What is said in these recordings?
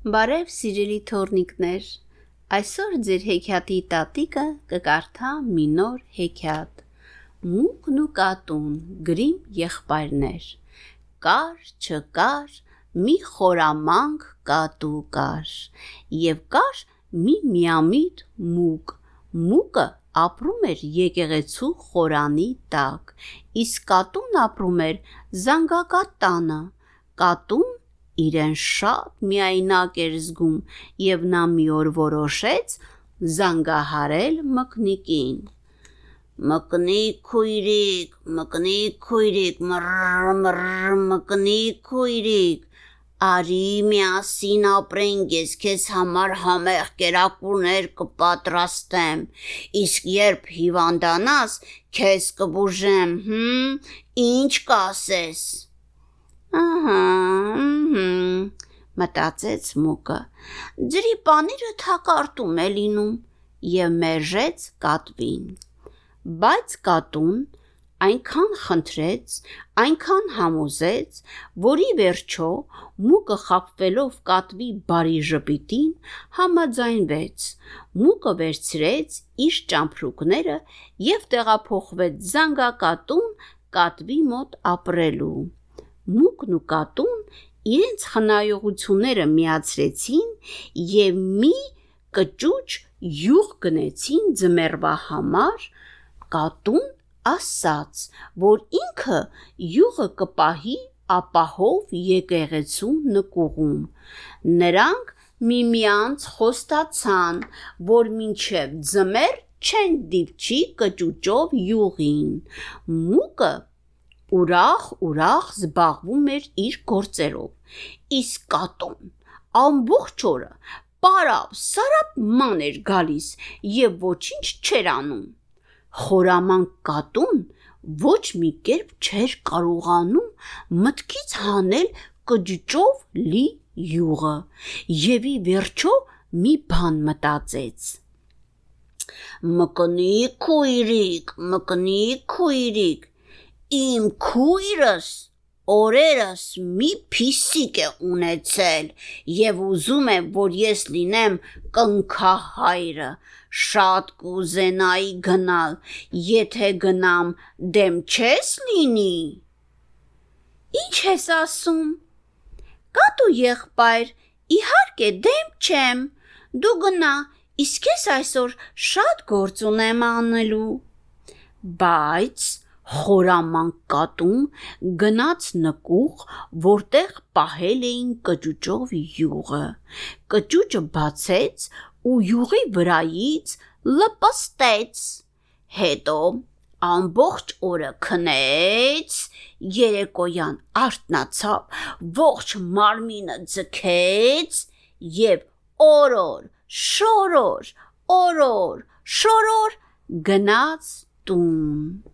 Բարև սիրելի թորնիկներ։ Այսօր ձեր հեքիաթի տատիկը կկարդա մի նոր հեքիաթ։ Մուկն ու կատուն գրիմ եղբայրներ։ Կար չկար մի խորամանկ կատու կար։ Եվ կար մի միամիտ մուկ։ Մուկը ապրում էր եկեղեցու խորանի տակ, իսկ կատուն ապրում էր զանգակատ տանը։ Կատուն իրեն շատ միայնակ էր զգում եւ նա մի օր որոշեց զանգահարել մկնիկին։ Մկնիկ քույրիկ, մկնիկ քույրիկ, մռ մկնիկ քույրիկ, արի միասին ապրենք, ես քեզ համար համեղ կերակուրներ կպատրաստեմ, իսկ երբ հիվանդանաս, քեզ կբուժեմ, հմ, ինչ կասես։ Ահա, մտածեց Մուկը։ Ջրի պանիրը թակարտում է լինում եւ մերժեց կատվին։ Բայց կատուն այնքան խնդրեց, այնքան համոզեց, որի վերջո Մուկը խապվելով կատվի բարի ժպիտին համաձայնվեց։ Մուկը վերցրեց իր ճամփրուկները եւ տեղափոխվեց զանգակատուն կատվի մոտ ապրելու։ Մուկն ու կատուն իրենց խնայողությունները միացրեցին եւ մի կճուճ յուղ գնեցին ձմեռվա համար, կատուն ասաց, որ ինքը յուղը կպահի ապահով եկեղեցու նկուղում։ Նրանք միմյանց խոստացան, որ մինչև ձմեռ չեն դիպչի կճուճով յուղին։ Մուկը ուրախ-ուրախ զբաղվում էր իր գործերով։ Իսկ կատուն ամբողջ օրը պարապ սարապ ման էր գալիս եւ ոչինչ չէր անում։ Խորամանկ կատուն ոչ մի կերպ չէր կարողանում մտքից հանել կճճով լի յուղը եւ ի վերջո մի բան մտածեց։ Մկնիկ քույրիկ, մկնիկ քույրիկ, Իմ քույրս օրերս մի փիսիկ է ունեցել եւ ուզում է, որ ես լինեմ կնքահայրը։ Շատ կուզենայի գնալ, եթե գնամ, դեմ չես լինի։ Ինչ ես ասում։ Կատու եղբայր, իհարկե դեմ չեմ։ Դու գնա, իսկ ես այսօր շատ գործ ունեմ անելու։ Բայց խորամանկ կատուն գնաց նկուղ, որտեղ պահել էին կճուճով յուղը։ Կճուճը բացեց ու յուղի վրայից լպստեց։ Հետո ամբողջ օրը քնեց, երեկոյան արթնացավ, ողջ մարմինը ձգեց եւ օրոր, շորոր, օրոր, շորոր գնաց տուն։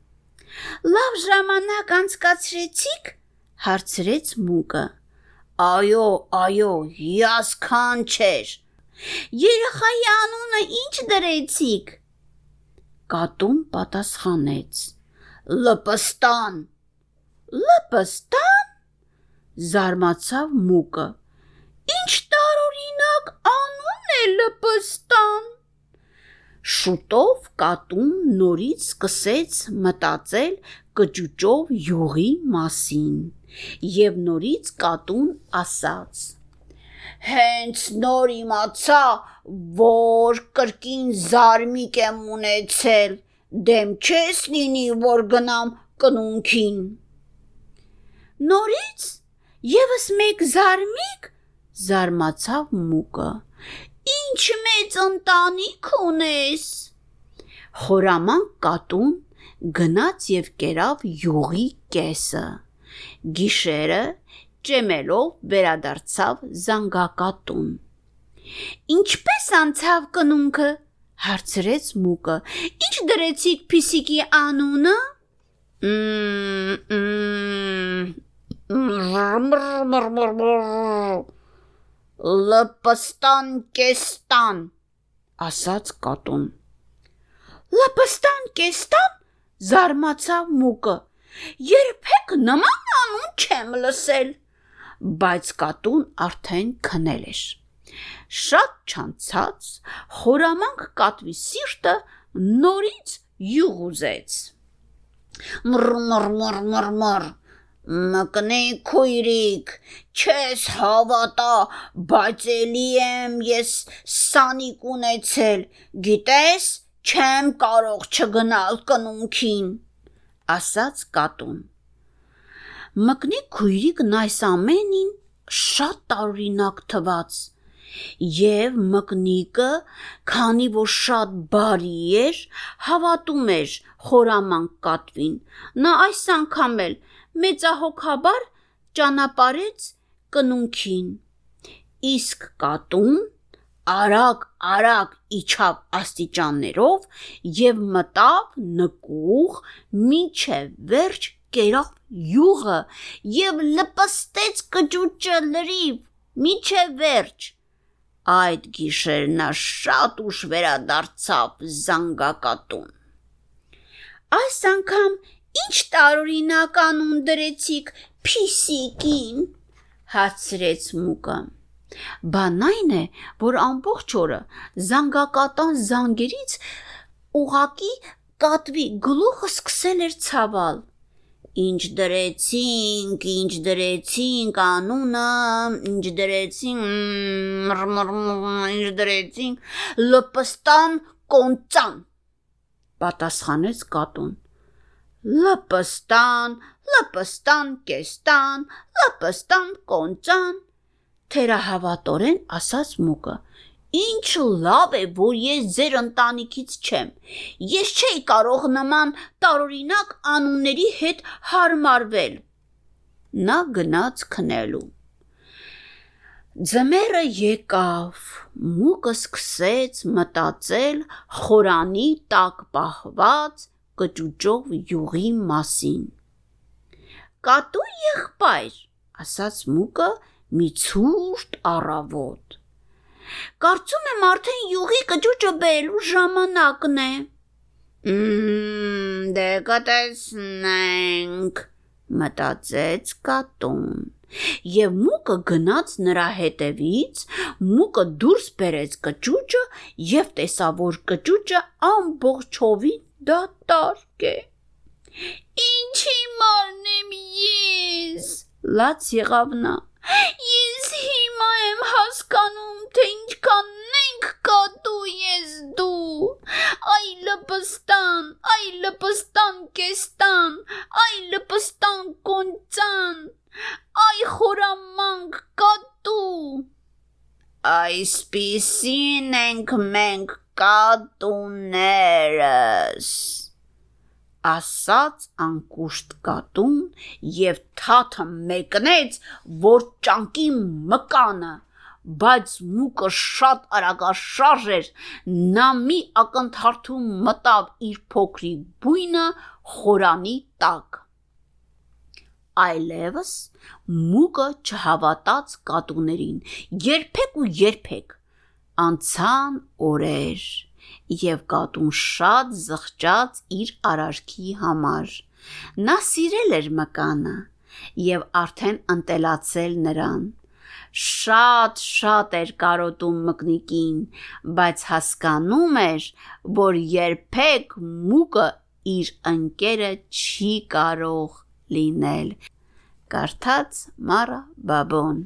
Լավ ժամանակ անցկացրեցիք, հարցրեց Մուկը։ Այո, այո, հիասքան չէր։ Երեխայի անունը ինչ դրեցիք։ Կատուն պատասխանեց. Լպստան։ Լպստան։ Զարմացավ Մուկը։ Ինչ տարօրինակ անուն է լպստան։ Շուտով կատուն նորից սկսեց մտածել կճուճով յուղի մասին եւ նորից կատուն ասաց. Հենց նոր իմացա, որ կրկին զարմիկ եմ ունեցել, դեմ չես լինի, որ գնամ կնունքին։ Նորից եւս մեկ զարմիկ զարմացավ մուկը։ Ինչ մեծ ընտանիք ունես։ Խորամանկ կատուն գնաց եւ կերավ յուղի կեսը։ Գիշերը ճեմելով վերադարձավ զանգակատուն։ Ինչպես անցավ կնունքը, հարցրեց Մուկը։ Ինչ դրեցիք Փիսիկի անունը։ Մմ Լպստան կեստան, ասաց կատուն։ Լպստան կեստան, զարմացավ մուկը։ Երբեք նման անուն չեմ լսել։ Բայց կատուն արդեն քնել էր։ Շատ չանցած խորամանկ կատվի սիրտը նորից յուղ ուզեց։ Մռ մռ մռ մռ մռ Մկնի քույրիկ, չես հավատա, բայց էլի եմ ես սանիկ ունեցել, գիտես, չեմ կարող չգնալ կնունքին, ասաց կատուն։ Մկնի քույրիկն այս ամենին շատ տարօրինակ թվաց եւ մկնիկը, քանի որ շատ բարի էր, հավատում էր խորամանկ կատվին։ Նա այս անգամ էլ մեծահոգաբար ճանապարեց կնունքին։ Իսկ կատուն արագ-արագ իջավ աստիճաններով եւ մտավ նկուղ միջև վերջ կերավ յուղը եւ լպստեց կճուճը լրիվ միջև վերջ այդ գիշեր նա շատ ուշ վերադարձավ զանգակատուն այս անգամ Ինչ տարօրինակ անուն դրեցիք Փիսիկին, հարցրեց Մուկը։ Բան այն է, որ ամբողջ օրը զանգակատան զանգերից ուղակի կատվի գլուխը սկսել էր ցավալ։ Ինչ դրեցինք, ինչ դրեցինք անունը, ինչ դրեցինք, ինչ դրեցինք, լպստան կոնցան պատասխանեց կատուն լպստան, լպստան կեստան, լպստան կոնճան, թերահավատորեն ասաց մուկը։ Ինչ լավ է, որ ես ձեր ընտանիքից չեմ։ Ես չէի կարող նման տարօրինակ անունների հետ հարմարվել։ Նա գնաց քնելու։ Ձմեռը եկավ, մուկը սկսեց մտածել խորանի տակ պահված կճուճով յուղի մասին։ Կատու եղբայր, ասաց մուկը մի ցուրտ առավոտ։ Կարծում եմ արդեն յուղի կճուճը բերելու ժամանակն է։ Մմ, դե կտեսնենք, մտածեց կատուն։ Եվ մուկը գնաց նրա հետևից, մուկը դուրս բերեց կճուճը եւ տեսավ, որ կճուճը ամբողջովին դատարկ է։ Ինչի մարնեմ ես։ Լաց եղավ նա։ Ես հիմա եմ հասկանում, թե ինչքան ենք կատու ես դու։ Այ լպստան, այ լպստան կեստան, այ լպստան կոնցան, այ խորամանկ կատու։ Այսպիսին ենք մենք կատուներս ասաց անկուշտ կատուն եւ թաթը մեկնեց որ ճանկի մկանը բայց մուկը շատ արագաշարժ էր նա մի ակնթարթում մտավ իր փոքրիկ բույնը խորանի տակ այլևս մուկը չհավատաց կատուներին երբեք ու երբեք Անցան օրեր, եւ կատուն շատ զղջաց իր արարքի համար։ Նա սիրել էր մկանը եւ արդեն ընտելացել նրան։ Շատ-շատ էր կարոտում մկնիկին, բայց հասկանում էր, որ երբեք մուկը իր ընկերը չի կարող լինել։ Կարդաց Մարա Բաբոն